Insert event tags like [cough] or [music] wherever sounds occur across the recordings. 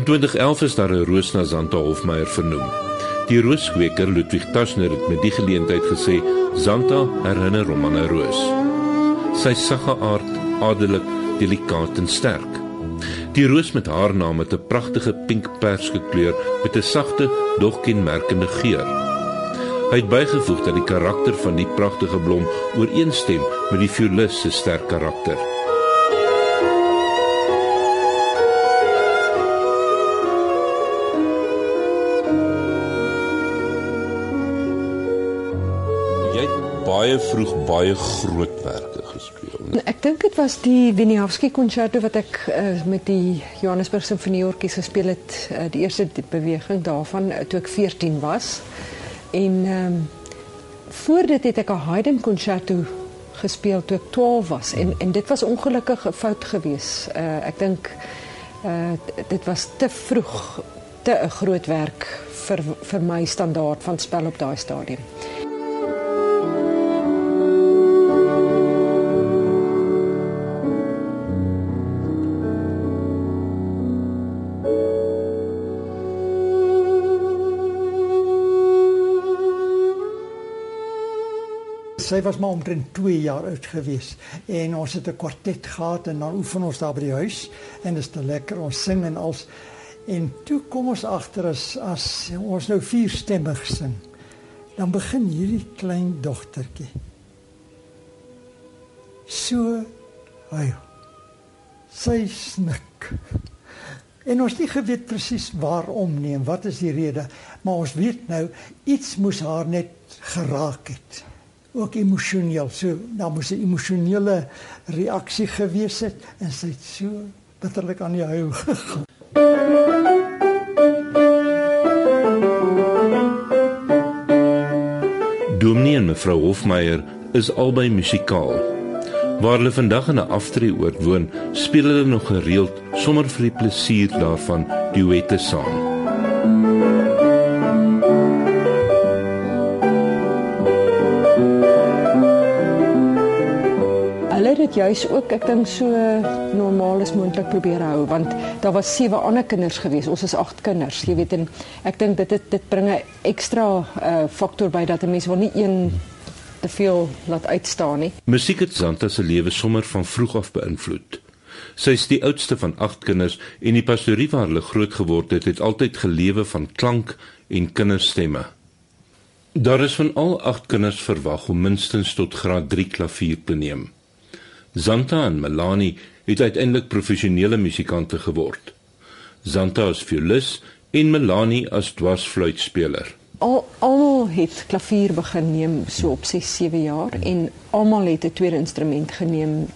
In 2011 is daar 'n roos na Zanta Hofmeyer vernoem. Die rooskweker Ludwig Taschner het met die geleentheid gesê Zanta herinner hom aan 'n roos. Sy sagge aard, adelik, delikaat en sterk. Die roos met haar naam het 'n pragtige pink pers gekleur met 'n sagte, dog kenmerkende geur. Hy het bygevoeg dat die karakter van die pragtige blom ooreenstem met die violis se sterk karakter. Baie vroeg baie groot werke gespeel. Ek dink dit was die Wieniawski konserto wat ek uh, met die Johannesburg Sinfonieorkes gespeel het, uh, die eerste beweging daarvan uh, toe ek 14 was. En ehm um, voor dit het ek 'n Haydn konserto gespeel toe ek 12 was en en dit was ongelukkig 'n fout geweest. Uh, ek dink uh, dit was te vroeg te 'n groot werk vir vir my standaard van spel op daai stadium. Sy was maar omtrent 2 jaar oud gewees en ons het 'n kwartet gehad en dan oefen ons daar by die huis en dit is te lekker ons sing en als. En toe kom ons agter as as ons nou vierstemmig sing dan begin hierdie klein dogtertjie so hy sy snik. En ons nie geweet presies waarom nie en wat is die rede maar ons weet nou iets moes haar net geraak het ook emosioneel. So daar moes 'n emosionele reaksie gewees het en sy het so bitterlik aan die huil [laughs] gegaan. Dominee en mevrou Hofmeyer is albei musikaal. Waar hulle vandag in 'n aftreeoord woon, speel hulle nog gereeld sommer vir die plesier daarvan duette saam. Dit juis ook ek dink so normaal as moontlik probeer hou want daar was sewe ander kinders gewees. Ons is agt kinders jy weet en ek dink dit dit, dit bring 'n ekstra uh, faktor by dat 'n mens wil nie een te veel laat uitstaan nie. Musiek het Santa se lewe sommer van vroeg af beïnvloed. Sy is die oudste van agt kinders en die pastorie waar hulle groot geword het het altyd gelewe van klank en kinderstemme. Daar is van al 8 kinders verwag om minstens tot graad 3 klavier te neem. Zanta en Melanie het uiteindelik professionele musikante geword. Zanta as violis en Melanie as dwarsfluitspeler. Al almal het klavier begin neem so op 6, 7 jaar en almal het 'n tweede instrument geneem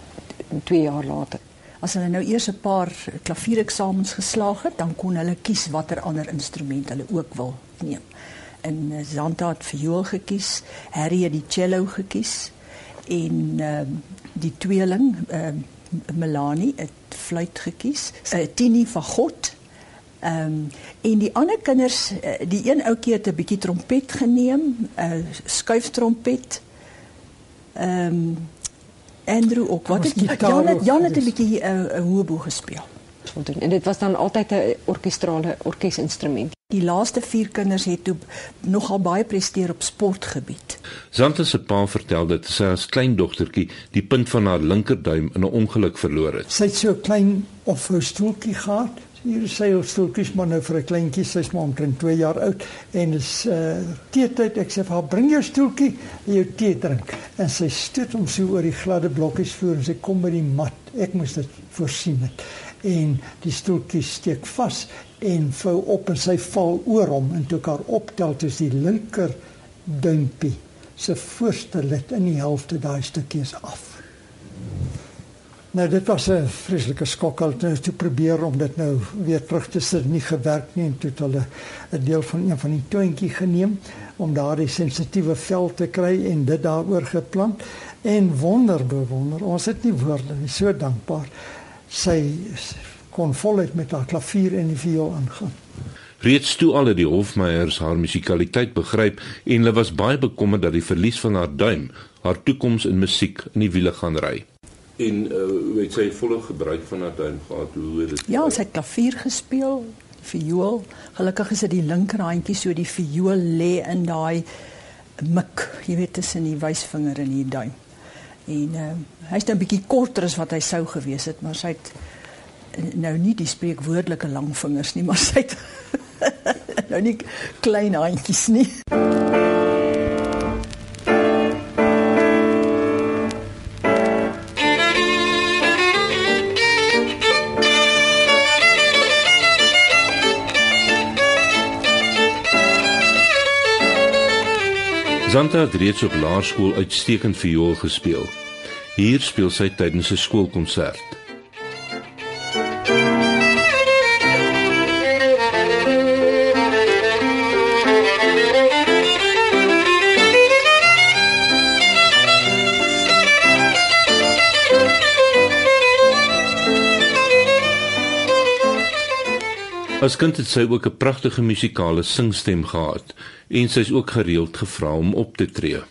2 jaar later. As hulle nou eers 'n paar klaviereksamens geslaag het, dan kon hulle kies watter ander instrument hulle ook wil neem. En eh, Zanta het viool gekies, Harry het die cello gekies en uh, die tweeling uh, Melanie het fluit gekies, uh, Tini van God. Ehm um, en die ander kinders, uh, die een ouetjie het 'n bietjie trompet geneem, 'n uh, skuiftrompet. Ehm um, Andrew ook. Wat het Jan het Jan het 'n bietjie 'n uh, hoëbo gespeel. En dit was dan altyd 'n orkestrale orkesinstrument. Die laaste vier kinders het toe nogal baie presteer op sportgebied. Zanta se pa vertel dat sy as klein dogtertjie die punt van haar linkerduim in 'n ongeluk verloor het. Sy het so 'n klein opvoustoeltjie gehad. Hier is sy stoeltjies maar nou vir 'n kleintjie, sy's maar omtrent 2 jaar oud en is uh teetyd ek sê vir haar bring jou stoeltjie en jou tee drink en sy stoot hom so oor die gladde blokkies voor en sy kom by die mat. Ek moes dit voorsien het en die stoeltjie steek vas en vou op en sy val oor hom en toe haar optel dis die linker duimpie se voorste lid in die helfte daai stukkie is af. Nou dit was 'n vreeslike skok. Al toe te probeer om dit nou weer terug te sit nie gewerk nie en toe het hulle 'n deel van een van die toontjie geneem om daardie sensitiewe vel te kry en dit daaroor geplant. En wonder bewonder ons het nie woorde nie so dankbaar. Sy kon voluit met haar klavier en die viool aangaan. Reeds toe al het die Hofmeyers haar musikaliteit begryp en hulle was baie bekommerd dat die verlies van haar duim haar toekoms in musiek in die wiele gaan ry. En uh, weet sy volle gebruik van haar duim gehad hoe het dit Ja, sy het klavier gespeel viool. Gelukkig is dit die linkerhandjie so die viool lê in daai mik, jy weet tussen die wysvinger en die duim. En uh, hy's nou 'n bietjie korter as wat hy sou gewees het, maar sy het nou nie die spreekwoordelike lang vingers nie, maar sy het [laughs] nou nie klein handjies nie. Zanta het reeds op laerskool uitstekend viool gespeel. Hier speel sy tydens 'n skoolkonsert. As kind het sy ook 'n pragtige musikale singstem gehad en sy is ook gereeld gevra om op te tree.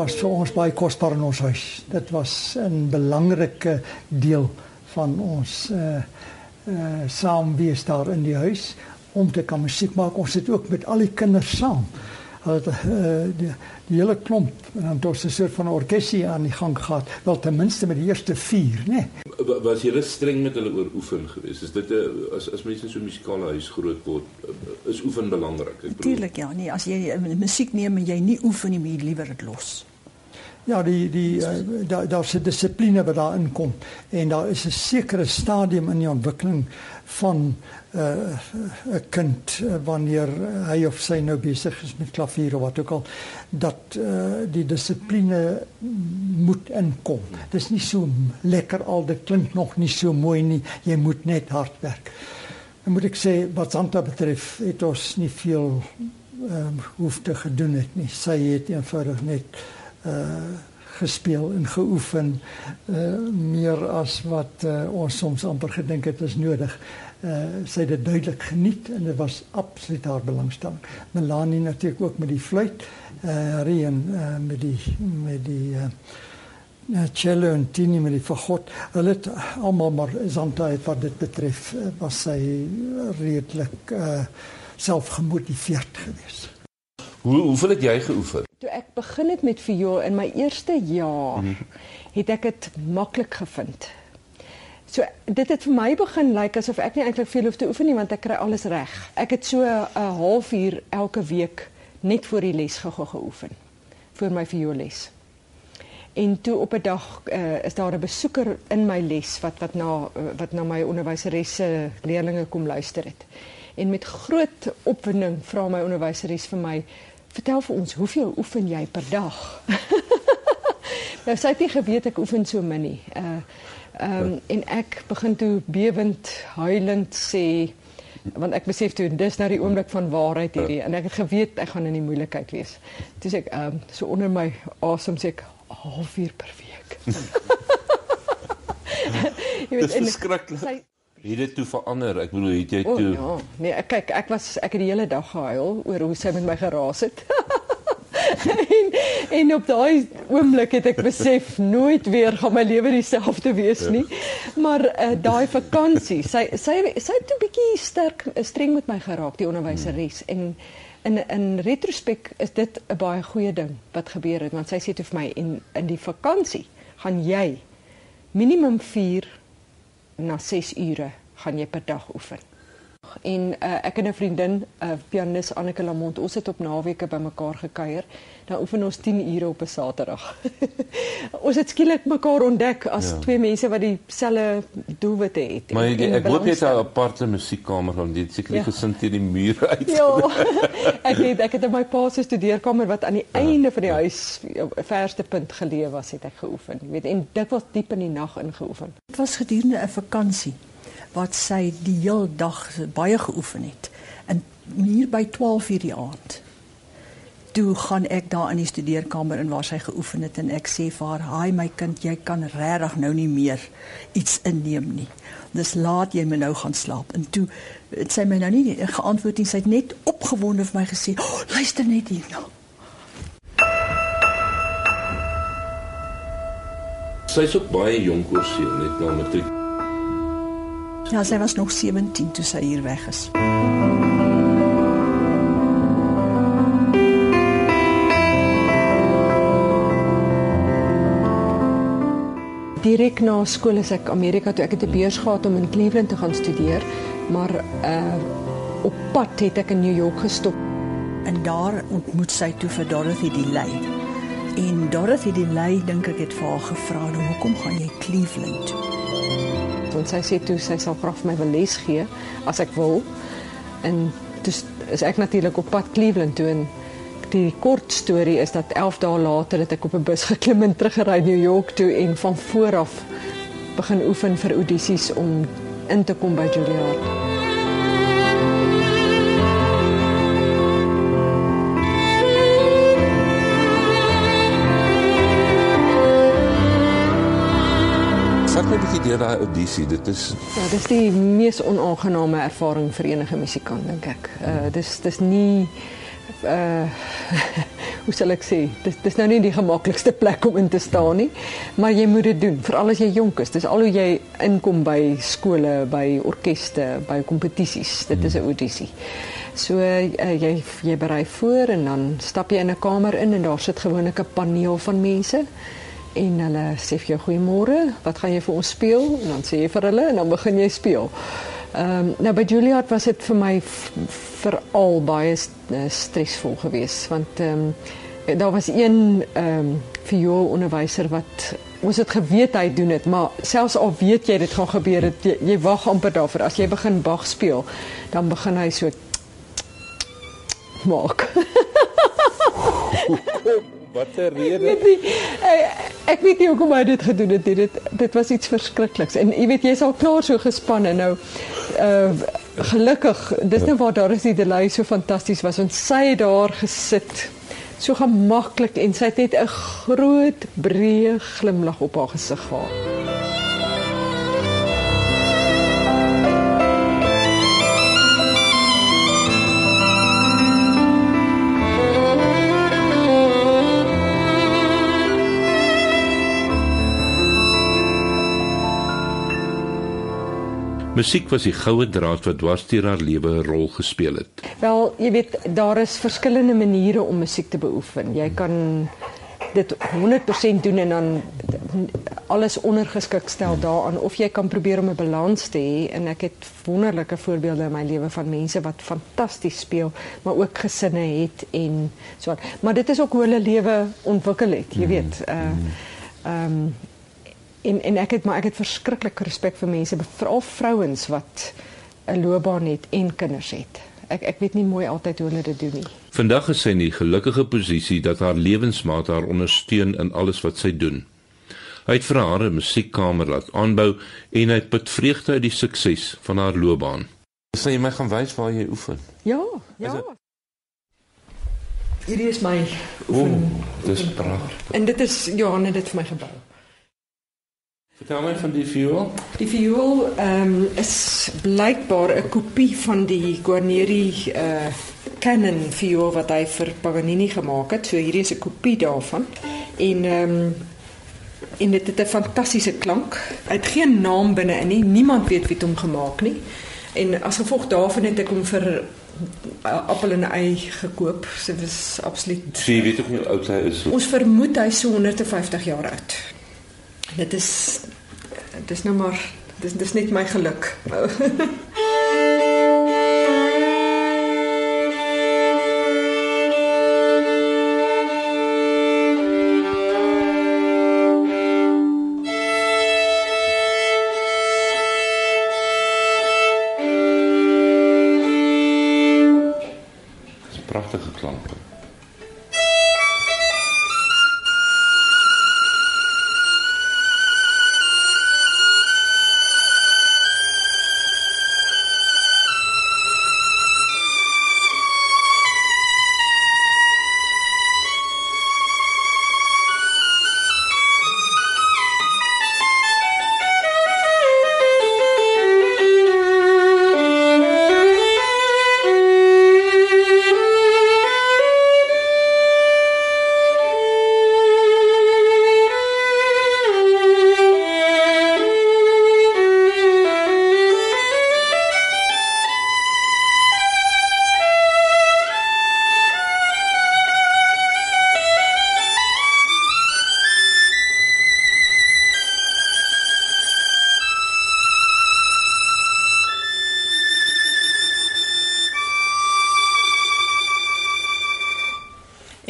Was vir ons baie kosbaar in ons huis. Dit was 'n belangrike deel van ons uh uh saam wees daar in die huis om te kan musiek maak. Ons het ook met al die kinders saam. Hulle uh, die, die hele klomp en dan het ons 'n soort van orkesie aan die gang gehad. Wel ten minste met die eerste 4, né? Nee. Was jy streng met hulle oor oefen geweest? Is dit 'n as as mense in so 'n musikale huis groot word, is oefen belangrik? Natuurlik ja, nee, as jy musiek neem en jy nie oefen nie, moet jy liewer dit los. Ja, die die uh, daar daar's 'n dissipline wat daarin kom en daar is 'n sekere stadium in die ontwikkeling van eh, 'n uh, kind uh, wanneer hy of sy nou besig is met klavier of wat ook al dat uh, die dissipline moet inkom. Dit is nie so lekker al dit klink nog nie so mooi nie. Jy moet net hard werk. En moet ek sê wat Santa betref, het ons nie veel um, hoef te gedoen het nie. Sy het eenvoudig net uh gespeel en geoefen uh meer as wat uh, ons soms amper gedink het is nodig. Uh sy het dit duidelik geniet en dit was absoluut haar belangstelling. Melanie natuurlik ook met die fluit, uh Rien uh, met die met die uh cello en Tini met die fagot. Hulle het almal maar het wat dit betref was sy redelik uh selfgemotiveerd geweest. Hoe hoeveel het jy geoefen? Toe ek begin het met viool in my eerste jaar, mm -hmm. het ek dit maklik gevind. So dit het vir my begin lyk like, asof ek nie eintlik veel hoef te oefen nie want ek kry alles reg. Ek het so 'n halfuur elke week net voor die les gego geoefen vir my vioolles. En toe op 'n dag uh, is daar 'n besoeker in my les wat wat na uh, wat na my onderwyseres se leerlinge kom luister het. En met groot opwinding vra my onderwyseres vir my Vertel vir ons, hoeveel oefen jy per dag? [laughs] nou sy het nie geweet ek oefen so min nie. Uh ehm um, en ek begin toe bewend huilend sê want ek besef toe dis nou die oomblik van waarheid hierdie en ek het geweet ek gaan in die moeilikheid wees. Toe sê ek ehm um, so onder my asem sê ek halfuur per week. [laughs] [laughs] jy weet en sy Het dit toe verander? Ek bedoel, het jy toe oh, Ja, nee, ek kyk, ek was ek het die hele dag gehuil oor hoe sy met my geraas het. [laughs] en, en op daai oomblik het ek besef nooit weer gaan my lewe dieselfde wees nie. Maar uh, daai vakansie, sy sy sy het 'n bietjie sterk streng met my geraak, die onderwyseres hmm. en in in retrospek is dit 'n baie goeie ding wat gebeur het want sy sê toe vir my en in die vakansie gaan jy minimum 4 na 6 ure gaan jy per dag oefen. En uh, ek en 'n vriendin, 'n uh, pianis Anneke Lamont, ons het op naweke bymekaar gekuier. Dan oefen ons 10 ure op 'n Saterdag. [laughs] ons het skielik mekaar ontdek as ja. twee mense wat dieselfde doelwitte het. Maar jy, ek hoop jy het 'n aparte musiekkamer want dit seker ja. gesind teen die muur uit. ja. [laughs] Ek het ek het in my pa se studeerkamer wat aan die ja. einde van die huis verste punt geleë was, het ek geoefen. Jy weet, en dit was diep in die nag ingeoefen. Dit was gedurende 'n vakansie wat sy die heel dag baie geoefen het. En hier by 12:00 die aand toe gaan ek daar in die studeerkamer in waar sy geoefen het en ek sê vir haar: "Haai my kind, jy kan regtig nou nie meer iets inneem nie. Dis laat jy moet nou gaan slaap." En toe het sy my nou nie geantwoord nie. Sy het net opgewonde vir my gesê: oh, "Luister net hier nou." Sy's ook baie jonk oor seun net na matriek. Ja, sy was nog 17 toe sy hier weg is. Direk na skool is ek Amerika toe ek het 'n beurs gehad om in Cleveland te gaan studeer, maar uh op pad het ek in New York gestop. En daar ontmoet sy toe vir Dorothy Delay. En Dorothy Delay dink ek het vir haar gevra, "Nou hoekom gaan jy Cleveland toe?" Want sy sê toe sy sal graag vir my wil les gee as ek wil. En dis is ek natuurlik op pad Cleveland toe en die kort storie is dat 11 dae later het ek op 'n bus [laughs] geklim en teruggery New York toe en van voor af begin oefen vir audisies om in te kom by Juilliard. Bietjie deur daai audisie. Dit is Ja, dis die mees onaangename ervaring vir enige musikant dink ek. Uh dis dis nie uh [laughs] hoe sal ek sê? Dis dis nou nie die gemaklikste plek om in te staan nie, maar jy moet dit doen, veral as jy jonk is. Dis al hoe jy inkom by skole, by orkeste, by kompetisies. Dit is 'n audisie. So uh, jy jy berei voor en dan stap jy in 'n kamer in en daar sit gewoonlik 'n paneel van mense en hulle sê vir jou goeiemôre, wat gaan jy vir ons speel? En dan sê jy vir hulle en dan begin jy speel. Ehm um, nou by Juilliard was dit vir my veral baie eh, stresvol geweest want ehm um, daar was een ehm um, vioolonderwyser wat ons het geweet hy doen dit, maar selfs al weet jy dit gaan gebeur, het, jy, jy wag amper daarvoor. As jy begin Bach speel, dan begin hy so [laughs] maak. [laughs] wat 'n rede. weet nie, ek, ek weet nie hoekom hy dit gedoen het nie. Dit dit was iets verskrikliks. En jy weet jy's al klaar so gespanne nou. Uh gelukkig, dis nou waar daar is die delay so fantasties was want sy het daar gesit. So gemaklik en sy het net 'n groot breë glimlag op haar gesig gehad. Musiek was die goue draad wat dwars deur haar lewe 'n rol gespeel het. Wel, jy weet daar is verskillende maniere om musiek te beoefen. Jy kan dit 100% doen en dan alles ondergeskik stel daaraan of jy kan probeer om 'n balans te hê en ek het wonderlike voorbeelde in my lewe van mense wat fantasties speel maar ook gesinne het en so aan. Maar dit is ook hoe hulle lewe ontwikkel het, jy weet. Uh ehm um, en en ek het maar ek het verskriklik respek vir mense, veral vrouens wat 'n loopbaan het en kinders het. Ek ek weet nie mooi altyd hoe hulle dit doen nie. Vandag is sy in die gelukkige posisie dat haar lewensmaat haar ondersteun in alles wat sy doen. Hy het vir haar 'n musiekkamer laat aanbou en hy put vreugde uit die sukses van haar loopbaan. Sê jy my gaan wys waar jy oefen. Ja, Is ja. dit- Hierdie is my O, oefen. dis pragtig. En dit is Johanne dit vir my gebou. Vertel my van die viool. Die viool ehm is blykbaar 'n kopie van die Guarneri uh Canon viool wat hy vir Paganini gemaak het. So hierdie is 'n kopie daarvan. En ehm en dit het 'n fantastiese klank. Hy het geen naam binne-in nie. Niemand weet wie dit hom gemaak nie. En as gevolg daarvan het ek hom vir uh, appel en ei gekoop. So dit is absoluut Sy weet ook nie hoe oud hy is. Ons vermoed hy is so 150 jaar oud. Dit is dis nou maar dis dis net my geluk. [laughs]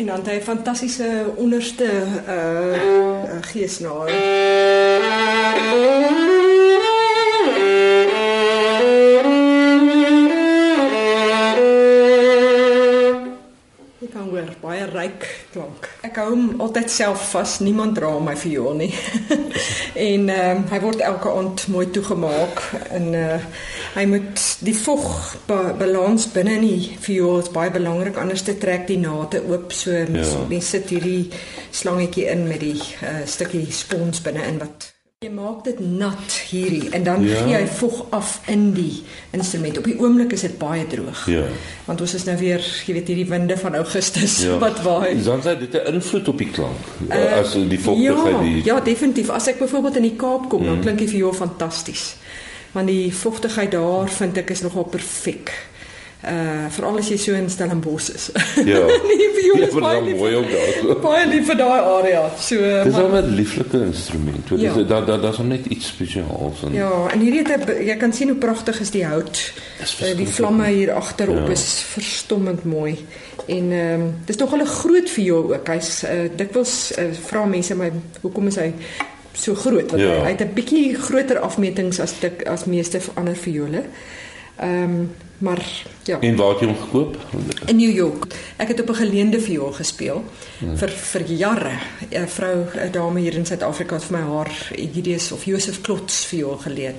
En dan het hy 'n fantastiese onderste uh, uh geesnaar. Ek kan hoor baie ryk klank. Ek hou hom altyd self vas. Niemand dra my viool nie. [laughs] en ehm um, hy word elke aand mooi toegemaak en uh hy moet die vog ba balans binne in die viool is baie belangrik anders te trek die nate oop so ja. mens sit hierdie slangetjie in met die uh, stukkie spons binne in wat Jy maak dit nat hierdie en dan ja. gee hy vog af in die instrument. Op die oomblik is dit baie droog. Ja. Want ons is nou weer, jy weet, hierdie winde van Augustus ja. [laughs] wat waai. Dan sê dit 'n invloed op die klank. Uh, as die vogtigheid ja, die Ja, definitief. As ek byvoorbeeld in die Kaap kom, mm. dan klink die viool fantasties. Want die vogtigheid daar vind ek is nogal perfek uh veral as jy so in Stellenbosch is. Ja. nee, vir jou is baie dan lief. mooi ook daar. [laughs] Baie lief vir daai area. So Dis maar- 'n lieflike instrument. Dit Ja. is daar daar daar's net iets spesiaals en Ja, en hierdie het jy kan sien hoe pragtig is die hout. Dis Uh, die verskriklik vlamme hier agterop Ja. is verstommend mooi. En ehm um, dis tog 'n groot viool ook. Hy's uh, dikwels uh, vra mense my hoekom is hy so groot want Ja. hy, hy het 'n bietjie groter afmetings as dit as meeste ander viole. Ehm um, maar ja. en waar het jy hom gekoop? In New York. Ek het op 'n geleende viool gespeel hmm. vir vir jare. 'n Vrou, 'n dame hier in Suid-Afrika het vir my haar Egidius of Josef Klots viool geleen.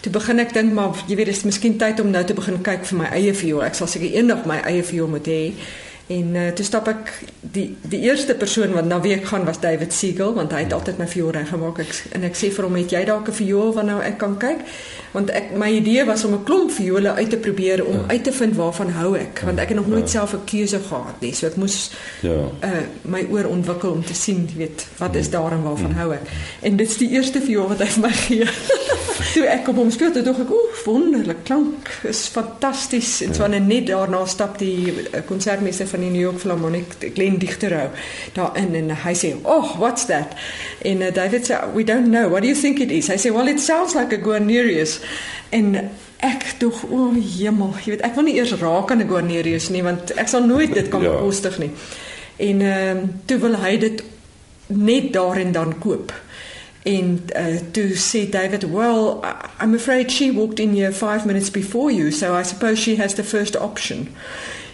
Toe begin ek dink maar jy weet dis miskien tyd om nou te begin kyk vir my eie viool. Ek sal seker eendag my eie viool moet hê. En uh, toe stap ek die die eerste persoon wat na wie ek gaan was David Siegel want hy het altyd my viool reggemaak. Ek en ek sê vir hom het jy dalk 'n viool wat nou ek kan kyk? Want ek my idee was om 'n klomp viole uit te probeer om uit te vind waarvan hou ek want ek het nog nooit self 'n keuse gehad nie. So ek moes Ja. uh my oor ontwikkel om te sien, weet, wat is daar en waarvan hou ek. En dit's die eerste viool wat hy vir my gee. [laughs] toe ek op hom speel, toe dink ek, "Oeh, wonderlik, klank is fantasties." En so ja. net daarna stap die eh, konsertmeester van die New York Philharmonic, Glenn Digterou, daarin en hy sê, "Oh, what's that?" En uh, David sê, "We don't know. What do you think it is?" Hy sê, "Well, it sounds like a Guarnerius." En ek dog, "O, oh, hemel, jy weet, ek wil nie eers raak aan 'n Guarnerius nie, want ek sal nooit dit kan Ja. bekostig nie." En ehm um, toe wil hy dit net daar en dan koop. En uh, toe sê David, "Well, I'm afraid she walked in here 5 minutes before you, so I suppose she has the first option."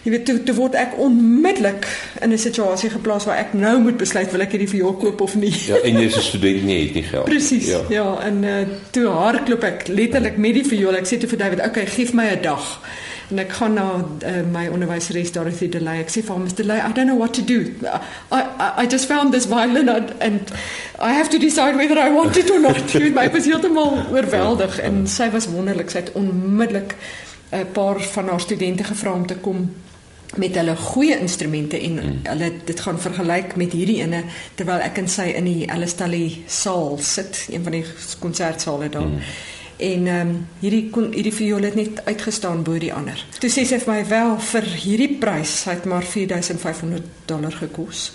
Jy weet toe, toe word ek onmiddellik in 'n situasie geplaas waar ek nou moet besluit wil ek hierdie viool koop of nie. Ja, en jy's 'n student nie, jy het nie geld. Presies. Ja. Ja. ja, en uh, toe hardloop ek letterlik met die viool. Ek sê toe vir David, "Oké, okay, gee my 'n dag." En ek gaan na uh, my onderwyseres Dorothy Delay. Ek sê vir haar, "Miss Delay, I don't know what to do. I I, I just found this violin and, and I have to decide whether I want it or not." [laughs] Jy weet, my was heeltemal oorweldig en sy was wonderlik. Sy het onmiddellik 'n paar van haar studente gevra om te kom met hulle goeie instrumente en mm. hulle dit gaan vergelyk met hierdie ene terwyl ek en sy in die Alistalie saal sit, een van die konsertsale daar. Mm. En ehm um, hierdie kon hierdie viool het net uitgestaan bo die ander. Toe sê sy vir my wel vir hierdie prys, hy het maar 4500 dollar gekos.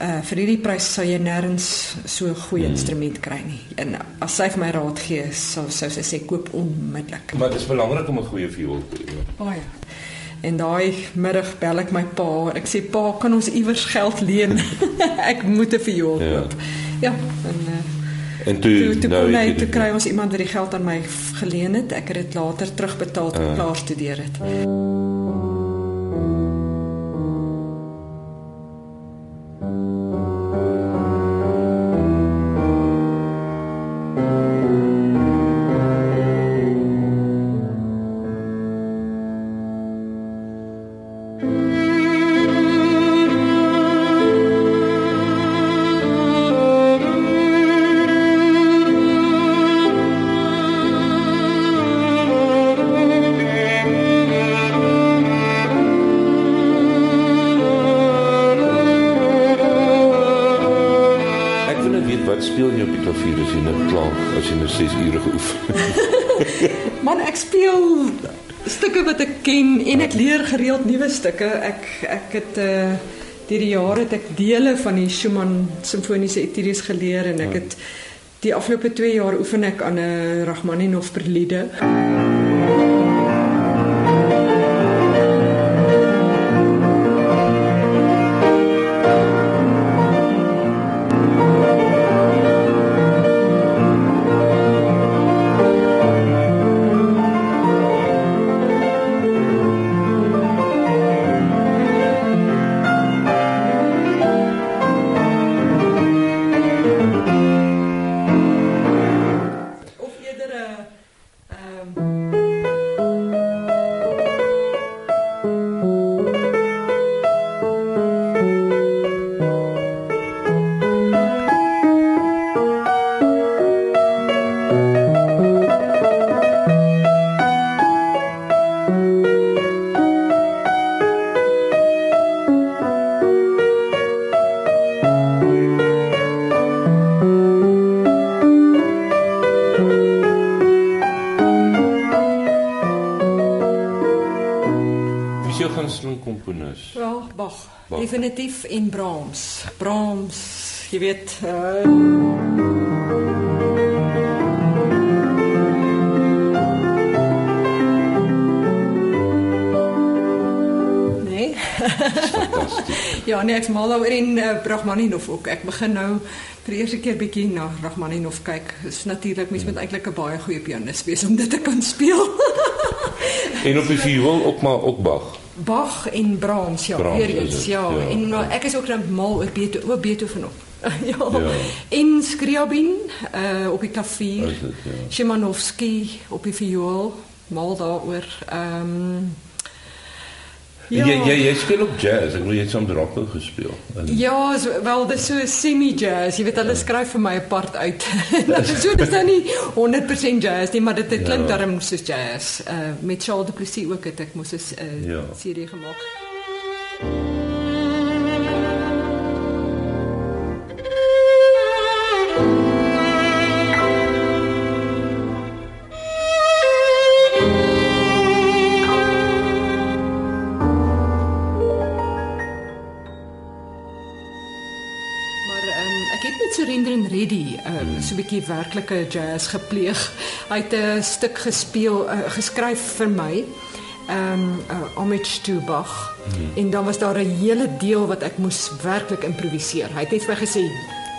Uh vir hierdie prys sal jy nêrens so 'n goeie mm. instrument kry nie. En as sy vir my raad gee, sou sou sy sê koop onmiddellik. Maar dit is belangrik om 'n goeie viool te hê. Baie. En daai middag bel ek my pa. Ek sê pa, kan ons iewers geld leen? [laughs] ek moet 'n viool Ja. koop. Ja, en uh, En toe toe, toe nou kon hy toe kry ons iemand wat die geld aan my geleen het. Ek het dit later terugbetaal toe ek klaar studeer het. Ek leer gereeld nuwe stukke. Ek ek het uh deur die jare het ek dele van die Schumann simfoniese etudes geleer en ek het die afgelope 2 jaar oefen ek aan 'n Rachmaninov prelude. jou Bach. Definitief en Brahms. Brahms, jy weet, uh [laughs] ja, nee, ek's mal oor en uh, Rachmaninov ook. Ek begin nou vir die eerste keer bietjie na Rachmaninov kyk. Dit is natuurlik mens moet eintlik 'n baie goeie pianis wees om dit te kan speel. [laughs] en op die viool ook maar ook Bach. Bach en Brahms, ja, Brahms weer eens, ja. ja. En nou, ek is ook nou mal oor Beethoven, oor Beethoven ook. [laughs] ja. ja. En Scriabin uh op die klavier. Ja. Szymanowski op die viool, mal daaroor. Ehm um, Ja. Jy jy jy speel op jazz. Ek wil jy het soms rock gespeel. En... Ja, so, wel dis so semi jazz. Jy weet hulle ja. skryf vir my 'n part uit. [laughs] so dis dan nie 100% jazz nie, maar dit dit klink ja. darm soos jazz. Uh met Charles de Plessis ook het ek mos 'n uh, ja. serie gemaak. So 'n bietjie werklike jazz gepleeg. Hy het 'n stuk gespeel uh, geskryf vir my. Ehm um, uh, homage to Bach. Hmm. En dan was daar 'n hele deel wat ek moes werklik improviseer. Hy het net vir my gesê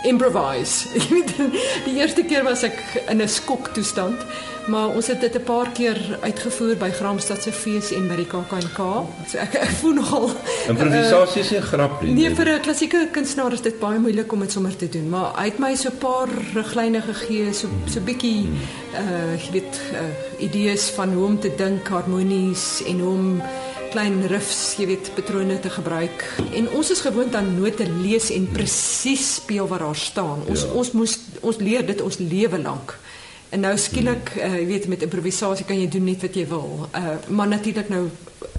improvise. [laughs] die eerste keer was ek in 'n skok toestand. Maar ons het dit 'n paar keer uitgevoer by Gramstad se fees en by die KAKNK. So ek ek voel nogal [laughs] improvisasie is 'n uh, grap nie. Nee, vir 'n klassieke kunstenaar is dit baie moeilik om dit sommer te doen, maar hy het my so 'n paar riglyne gegee, so so bietjie uh jy weet uh, idees van hoe om te dink harmonies en hoe om klein riffs, jy weet, patrone te gebruik. En ons is gewoond aan note lees en presies speel wat daar staan. Ons ja. ons moes ons leer dit ons lewe lank. En nou skielik, uh, jy weet met improvisasie kan jy doen net wat jy wil. Uh maar natuurlik nou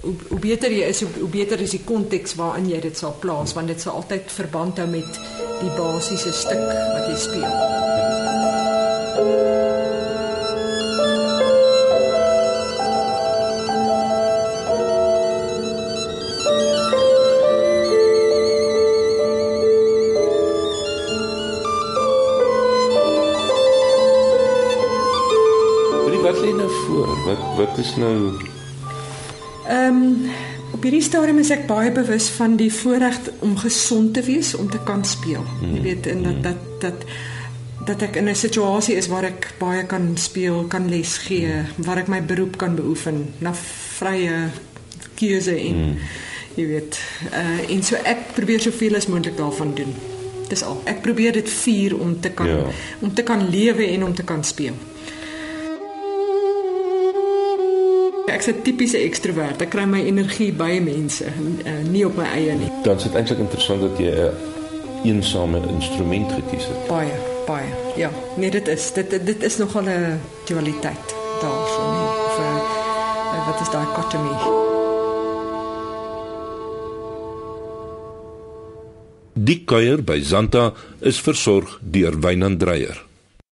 hoe, hoe beter jy is, hoe, hoe beter is die konteks waarin jy dit sal plaas want dit sal altyd verband hou met die basiese stuk wat jy speel. Wat wat is nou Ehm um, op hierdie stadium is ek baie bewus van die voorreg om gesond te wees om te kan speel. Jy mm. weet en dat dat dat dat ek in 'n situasie is waar ek baie kan speel, kan les gee, mm. waar ek my beroep kan beoefen na vrye keuse en mm. jy weet uh en so ek probeer soveel as moontlik daarvan doen. Dis al. Ek probeer dit vier om te kan ja. om te kan lewe en om te kan speel. Ek's 'n tipiese ekstrovert. Ek kry my energie by mense, uh, nie op my eie nie. Dan is dit eintlik interessant dat jy 'n een eensame instrument gekies het. Baie, baie. Ja, nee, dit is dit dit is nogal 'n dualiteit daarso nie. Of uh, wat is daai dichotomy? Die kuier by Zanta is versorg deur Wynand Dreyer.